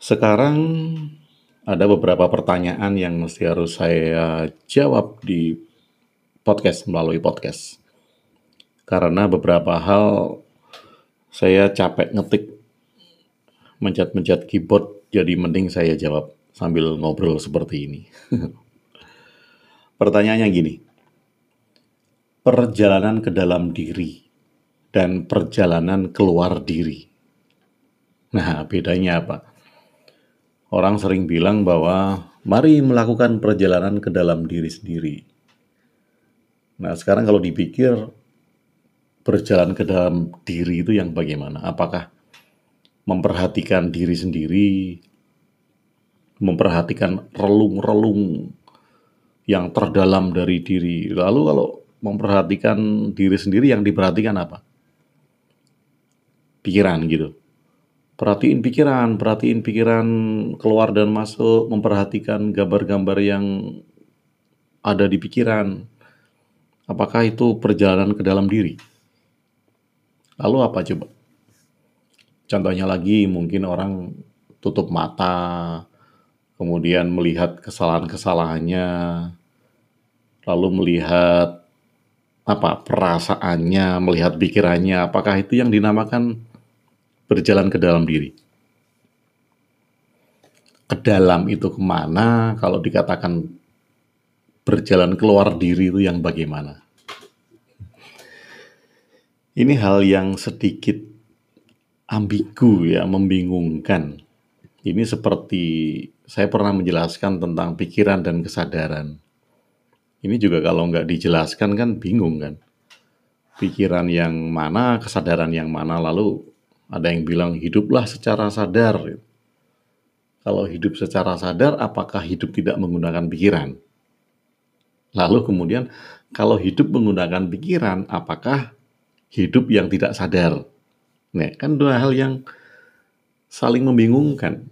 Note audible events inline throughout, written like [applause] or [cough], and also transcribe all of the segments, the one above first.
Sekarang ada beberapa pertanyaan yang mesti harus saya jawab di podcast melalui podcast. Karena beberapa hal saya capek ngetik mencet-mencet keyboard jadi mending saya jawab sambil ngobrol seperti ini. [laughs] Pertanyaannya gini. Perjalanan ke dalam diri dan perjalanan keluar diri. Nah, bedanya apa? Orang sering bilang bahwa mari melakukan perjalanan ke dalam diri sendiri. Nah, sekarang kalau dipikir berjalan ke dalam diri itu yang bagaimana? Apakah memperhatikan diri sendiri, memperhatikan relung-relung yang terdalam dari diri. Lalu kalau memperhatikan diri sendiri yang diperhatikan apa? Pikiran gitu. Perhatiin pikiran, perhatiin pikiran keluar dan masuk, memperhatikan gambar-gambar yang ada di pikiran. Apakah itu perjalanan ke dalam diri? Lalu apa coba? Contohnya lagi mungkin orang tutup mata, kemudian melihat kesalahan-kesalahannya, lalu melihat apa perasaannya, melihat pikirannya, apakah itu yang dinamakan berjalan ke dalam diri? Ke dalam itu ke mana? Kalau dikatakan berjalan keluar diri itu yang bagaimana? Ini hal yang sedikit ambigu ya, membingungkan. Ini seperti saya pernah menjelaskan tentang pikiran dan kesadaran. Ini juga kalau nggak dijelaskan kan bingung kan. Pikiran yang mana, kesadaran yang mana, lalu ada yang bilang hiduplah secara sadar. Kalau hidup secara sadar, apakah hidup tidak menggunakan pikiran? Lalu kemudian, kalau hidup menggunakan pikiran, apakah hidup yang tidak sadar? Nah, kan dua hal yang saling membingungkan.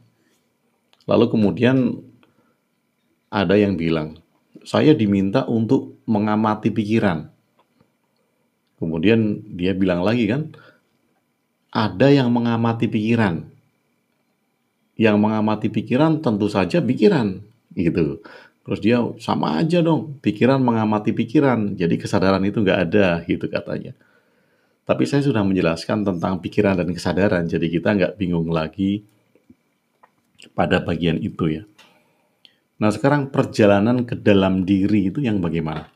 Lalu kemudian ada yang bilang, saya diminta untuk mengamati pikiran. Kemudian dia bilang lagi kan, ada yang mengamati pikiran. Yang mengamati pikiran tentu saja pikiran, gitu. Terus dia sama aja dong, pikiran mengamati pikiran, jadi kesadaran itu nggak ada, gitu katanya. Tapi saya sudah menjelaskan tentang pikiran dan kesadaran, jadi kita nggak bingung lagi pada bagian itu ya. Nah sekarang perjalanan ke dalam diri itu yang bagaimana?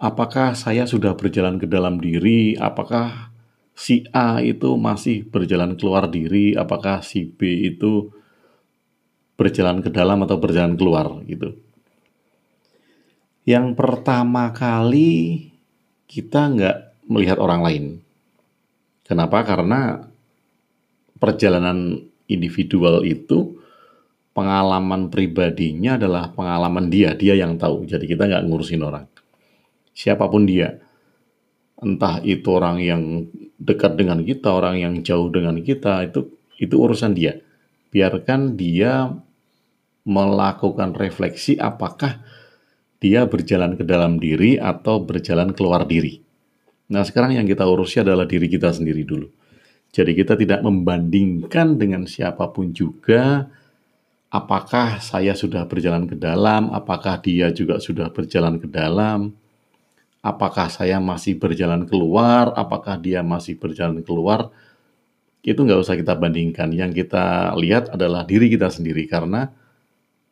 Apakah saya sudah berjalan ke dalam diri? Apakah si A itu masih berjalan keluar diri? Apakah si B itu berjalan ke dalam atau berjalan keluar gitu? Yang pertama kali kita nggak melihat orang lain. Kenapa? Karena perjalanan individual itu pengalaman pribadinya adalah pengalaman dia, dia yang tahu. Jadi kita nggak ngurusin orang. Siapa pun dia. Entah itu orang yang dekat dengan kita, orang yang jauh dengan kita, itu itu urusan dia. Biarkan dia melakukan refleksi apakah dia berjalan ke dalam diri atau berjalan keluar diri. Nah sekarang yang kita urusi adalah diri kita sendiri dulu. Jadi kita tidak membandingkan dengan siapa pun juga apakah saya sudah berjalan ke dalam, apakah dia juga sudah berjalan ke dalam, apakah saya masih berjalan keluar, apakah dia masih berjalan keluar, itu nggak usah kita bandingkan. Yang kita lihat adalah diri kita sendiri karena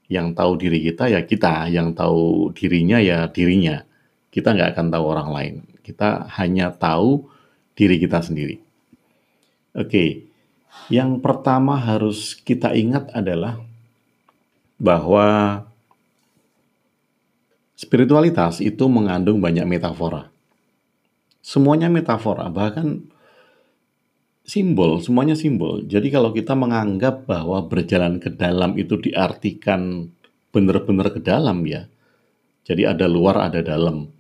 yang tahu diri kita ya kita, yang tahu dirinya ya dirinya. Kita nggak akan tahu orang lain. Kita hanya tahu diri kita sendiri. Oke, yang pertama harus kita ingat adalah bahwa spiritualitas itu mengandung banyak metafora. Semuanya metafora, bahkan simbol, semuanya simbol. Jadi kalau kita menganggap bahwa berjalan ke dalam itu diartikan benar-benar ke dalam ya. Jadi ada luar, ada dalam.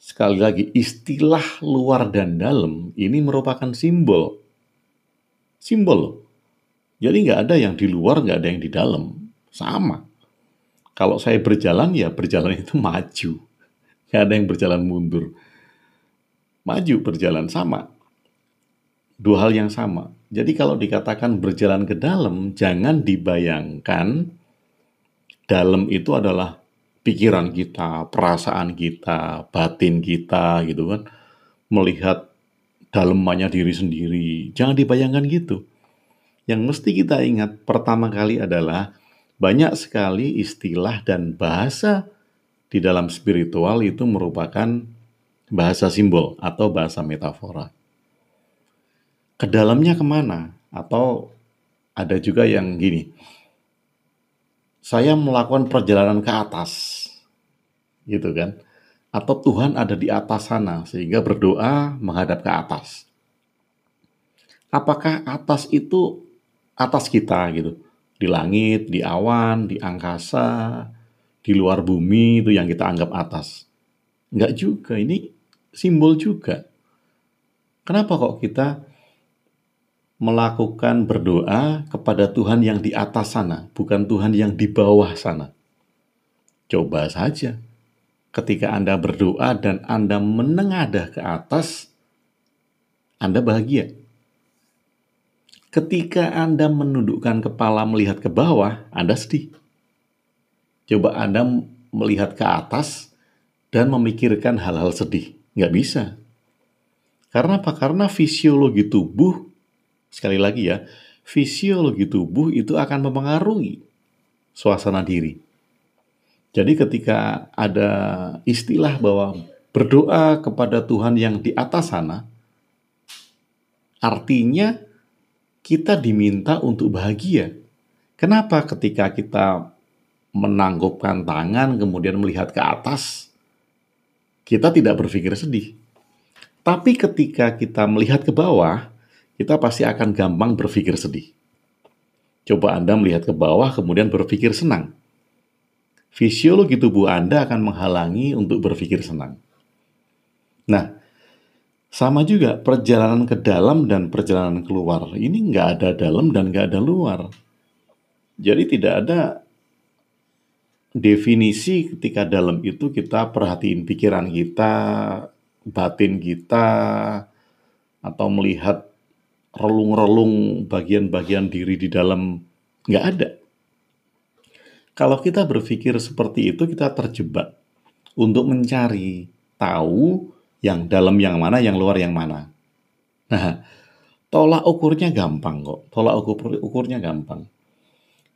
Sekali lagi, istilah luar dan dalam ini merupakan simbol simbol. Jadi nggak ada yang di luar, nggak ada yang di dalam. Sama. Kalau saya berjalan, ya berjalan itu maju. Nggak ada yang berjalan mundur. Maju berjalan sama. dua hal yang sama. Jadi kalau dikatakan berjalan ke dalam, jangan dibayangkan dalam itu adalah pikiran kita, perasaan kita, batin kita gitu kan. Melihat dalemannya diri sendiri. Jangan dibayangkan gitu. Yang mesti kita ingat pertama kali adalah banyak sekali istilah dan bahasa di dalam spiritual itu merupakan bahasa simbol atau bahasa metafora. Ke dalamnya ke mana? Atau ada juga yang gini, saya melakukan perjalanan ke atas, gitu kan? Atau Tuhan ada di atas sana, sehingga berdoa menghadap ke atas. Apakah atas itu atas kita gitu? Di langit, di awan, di angkasa, di luar bumi itu yang kita anggap atas. Enggak juga, ini simbol juga. Kenapa kok kita melakukan berdoa kepada Tuhan yang di atas sana, bukan Tuhan yang di bawah sana? Coba saja. Ketika Anda berdoa dan Anda menengadah ke atas, Anda bahagia. Ketika Anda menundukkan kepala melihat ke bawah, Anda sedih. Coba Anda melihat ke atas dan memikirkan hal-hal sedih. Nggak bisa. Karena apa? Karena fisiologi tubuh, sekali lagi ya, fisiologi tubuh itu akan mempengaruhi suasana diri. Jadi ketika ada istilah bahwa berdoa kepada Tuhan yang di atas sana, artinya kita diminta untuk bahagia. Kenapa ketika kita menanggupkan tangan, kemudian melihat ke atas, kita tidak berpikir sedih. Tapi ketika kita melihat ke bawah, kita pasti akan gampang berpikir sedih. Coba Anda melihat ke bawah, kemudian berpikir senang. Fisiologi tubuh Anda akan menghalangi untuk berpikir senang. Nah, sama juga perjalanan ke dalam dan perjalanan keluar. Ini nggak ada dalam dan nggak ada luar. Jadi tidak ada definisi ketika dalam itu kita perhatiin pikiran kita, batin kita, atau melihat relung-relung bagian-bagian diri di dalam nggak ada. Kalau kita berpikir seperti itu, kita terjebak untuk mencari tahu yang dalam yang mana, yang luar yang mana. Nah, tolak ukurnya gampang kok. Tolak ukur ukurnya gampang.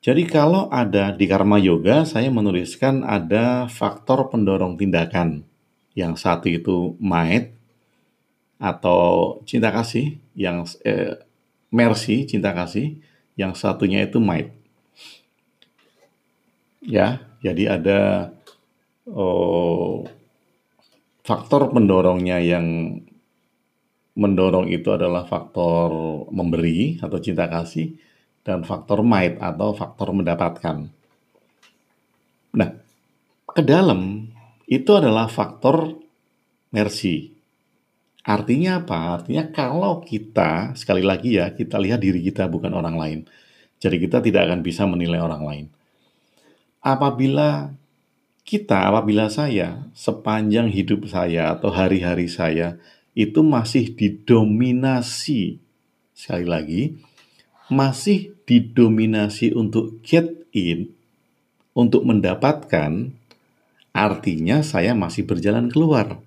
Jadi kalau ada di Karma Yoga, saya menuliskan ada faktor pendorong tindakan. Yang satu itu might atau cinta kasih, yang eh, mercy, cinta kasih, yang satunya itu might. Ya, jadi ada oh, faktor pendorongnya yang mendorong itu adalah faktor memberi atau cinta kasih dan faktor might atau faktor mendapatkan. Nah, ke dalam itu adalah faktor mercy. Artinya apa? Artinya kalau kita, sekali lagi ya, kita lihat diri kita bukan orang lain. Jadi kita tidak akan bisa menilai orang lain. Apabila kita, apabila saya, sepanjang hidup saya atau hari-hari saya, itu masih didominasi, sekali lagi, masih didominasi untuk get in, untuk mendapatkan, artinya saya masih berjalan keluar.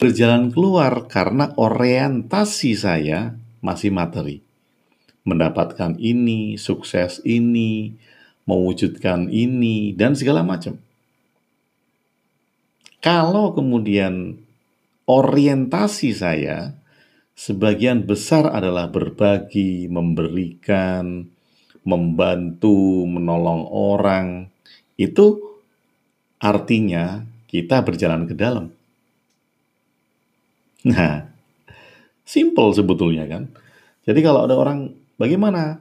Berjalan keluar karena orientasi saya masih materi. Mendapatkan ini, sukses ini, mewujudkan ini, dan segala macam. Kalau kemudian orientasi saya sebagian besar adalah berbagi, memberikan, membantu, menolong orang. Itu artinya kita berjalan ke dalam. Nah, simple sebetulnya kan. Jadi kalau ada orang, bagaimana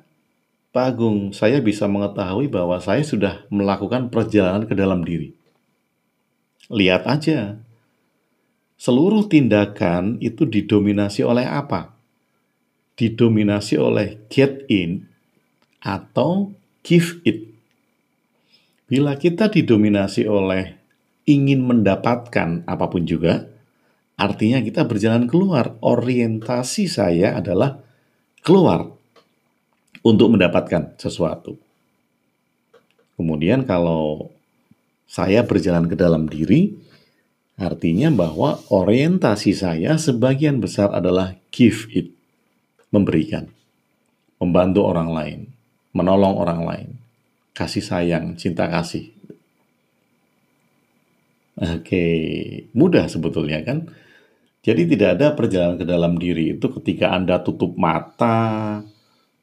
Pak Agung, saya bisa mengetahui bahwa saya sudah melakukan perjalanan ke dalam diri. Lihat aja, seluruh tindakan itu didominasi oleh apa? Didominasi oleh get in atau give it. Bila kita didominasi oleh ingin mendapatkan apa pun juga, artinya kita berjalan keluar. Orientasi saya adalah keluar untuk mendapatkan sesuatu. Kemudian kalau saya berjalan ke dalam diri, artinya bahwa orientasi saya sebagian besar adalah give it, memberikan, membantu orang lain, menolong orang lain, kasih sayang, cinta kasih. Oke, mudah sebetulnya kan? Jadi tidak ada perjalanan ke dalam diri itu ketika Anda tutup mata,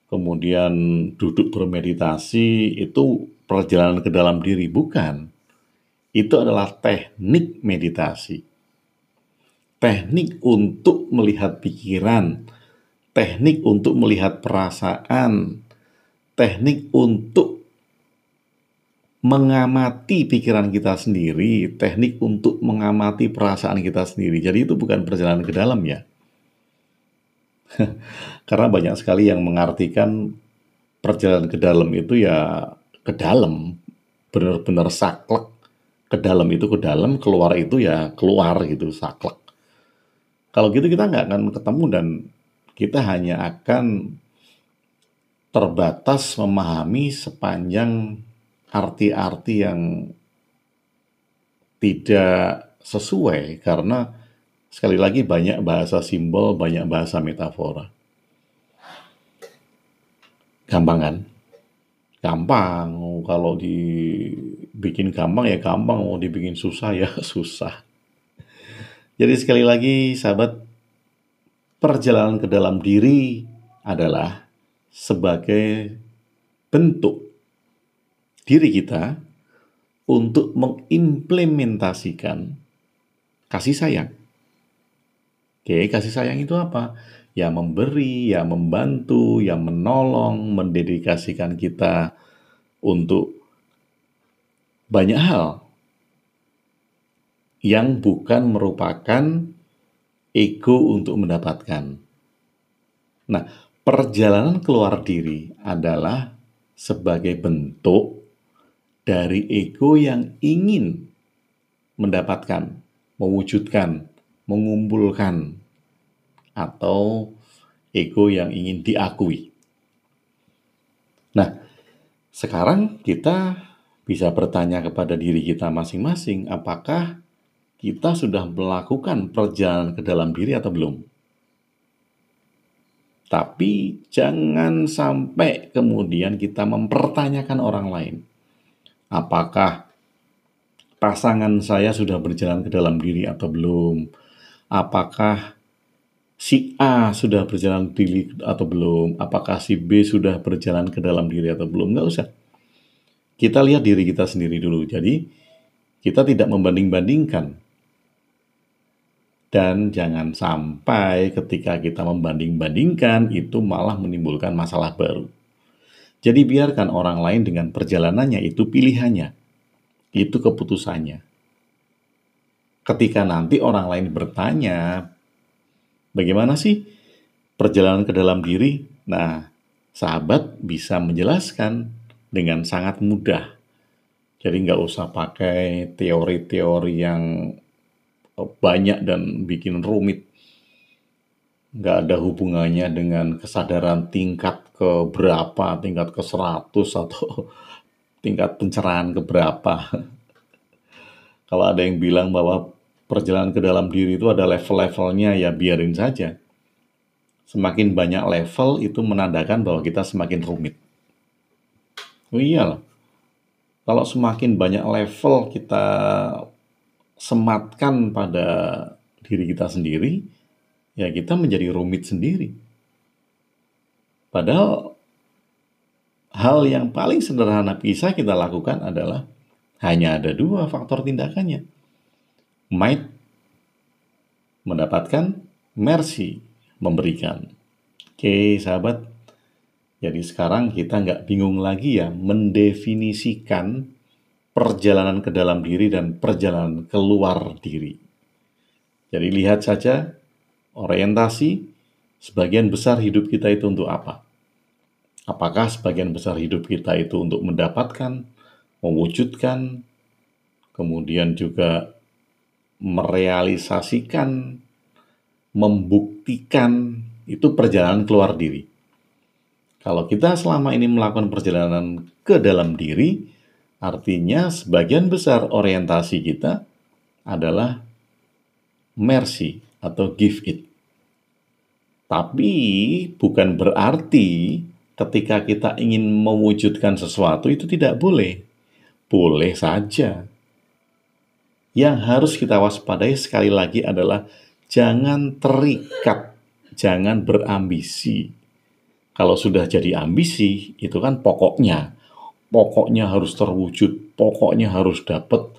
kemudian duduk bermeditasi, itu perjalanan ke dalam diri, bukan itu adalah teknik meditasi. Teknik untuk melihat pikiran, teknik untuk melihat perasaan, teknik untuk mengamati pikiran kita sendiri, teknik untuk mengamati perasaan kita sendiri. Jadi itu bukan perjalanan ke dalam ya. [laughs] Karena banyak sekali yang mengartikan perjalanan ke dalam itu ya ke dalam, benar-benar saklek, ke dalam itu ke dalam, keluar itu ya keluar gitu, saklek. Kalau gitu kita nggak akan ketemu dan kita hanya akan terbatas memahami sepanjang arti-arti yang tidak sesuai karena sekali lagi banyak bahasa simbol, banyak bahasa metafora. Gampang kan? Gampang. Kalau dibikin gampang ya gampang, mau dibikin susah ya [laughs] susah. Jadi sekali lagi sahabat, perjalanan ke dalam diri adalah sebagai bentuk diri kita untuk mengimplementasikan kasih sayang. Oke, kasih sayang itu apa? yang memberi, yang membantu, yang menolong, mendedikasikan kita untuk banyak hal yang bukan merupakan ego untuk mendapatkan. Nah, perjalanan keluar diri adalah sebagai bentuk dari ego yang ingin mendapatkan, mewujudkan, mengumpulkan atau ego yang ingin diakui. Nah, sekarang kita bisa bertanya kepada diri kita masing-masing, apakah kita sudah melakukan perjalanan ke dalam diri atau belum? Tapi jangan sampai kemudian kita mempertanyakan orang lain. Apakah pasangan saya sudah berjalan ke dalam diri atau belum? Apakah si A sudah berjalan diri atau belum, apakah si B sudah berjalan ke dalam diri atau belum, nggak usah. Kita lihat diri kita sendiri dulu. Jadi, kita tidak membanding-bandingkan. Dan jangan sampai ketika kita membanding-bandingkan, itu malah menimbulkan masalah baru. Jadi biarkan orang lain dengan perjalanannya, itu pilihannya. Itu keputusannya. Ketika nanti orang lain bertanya, Bagaimana sih perjalanan ke dalam diri? Nah, sahabat bisa menjelaskan dengan sangat mudah. Jadi nggak usah pakai teori-teori yang banyak dan bikin rumit. Nggak ada hubungannya dengan kesadaran tingkat ke berapa, tingkat ke 100 atau [laughs] tingkat pencerahan ke berapa. [laughs] Kalau ada yang bilang bahwa perjalanan ke dalam diri itu ada level-levelnya ya biarin saja. Semakin banyak level itu menandakan bahwa kita semakin rumit. Oh iyalah. Kalau semakin banyak level kita sematkan pada diri kita sendiri, ya kita menjadi rumit sendiri. Padahal hal yang paling sederhana bisa kita lakukan adalah hanya ada dua faktor tindakannya might mendapatkan mercy memberikan. Oke sahabat, jadi sekarang kita nggak bingung lagi ya mendefinisikan perjalanan ke dalam diri dan perjalanan keluar diri. Jadi lihat saja orientasi sebagian besar hidup kita itu untuk apa? Apakah sebagian besar hidup kita itu untuk mendapatkan, mewujudkan, kemudian juga merealisasikan membuktikan itu perjalanan keluar diri. Kalau kita selama ini melakukan perjalanan ke dalam diri, artinya sebagian besar orientasi kita adalah mercy atau give it. Tapi bukan berarti ketika kita ingin mewujudkan sesuatu itu tidak boleh. Boleh saja. Yang harus kita waspadai sekali lagi adalah jangan terikat, jangan berambisi. Kalau sudah jadi ambisi, itu kan pokoknya. Pokoknya harus terwujud, pokoknya harus dapat,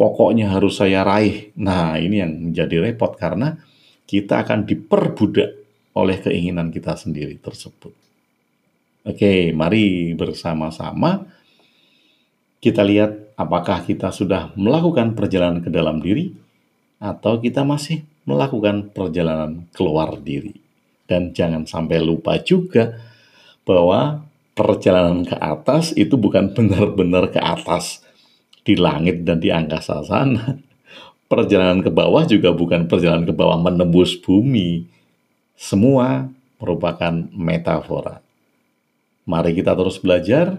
pokoknya harus saya raih. Nah, ini yang menjadi repot karena kita akan diperbudak oleh keinginan kita sendiri tersebut. Oke, mari bersama-sama kita lihat apakah kita sudah melakukan perjalanan ke dalam diri atau kita masih melakukan perjalanan keluar diri. Dan jangan sampai lupa juga bahwa perjalanan ke atas itu bukan benar-benar ke atas di langit dan di angkasa sana. Perjalanan ke bawah juga bukan perjalanan ke bawah menembus bumi. Semua merupakan metafora. Mari kita terus belajar,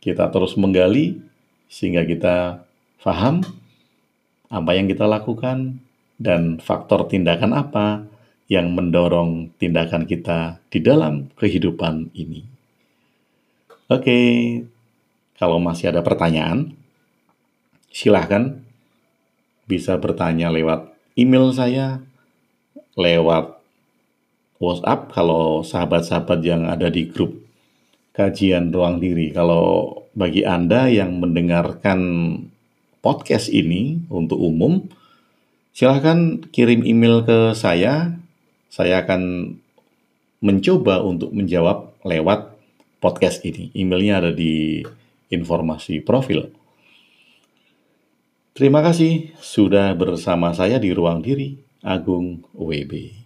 kita terus menggali, sehingga kita paham apa yang kita lakukan dan faktor tindakan apa yang mendorong tindakan kita di dalam kehidupan ini. Oke, kalau masih ada pertanyaan, silahkan bisa bertanya lewat email saya, lewat WhatsApp kalau sahabat-sahabat yang ada di grup kajian ruang diri. Kalau bagi Anda yang mendengarkan podcast ini untuk umum, silahkan kirim email ke saya. Saya akan mencoba untuk menjawab lewat podcast ini. Emailnya ada di informasi profil. Terima kasih sudah bersama saya di Ruang Diri, Agung WB.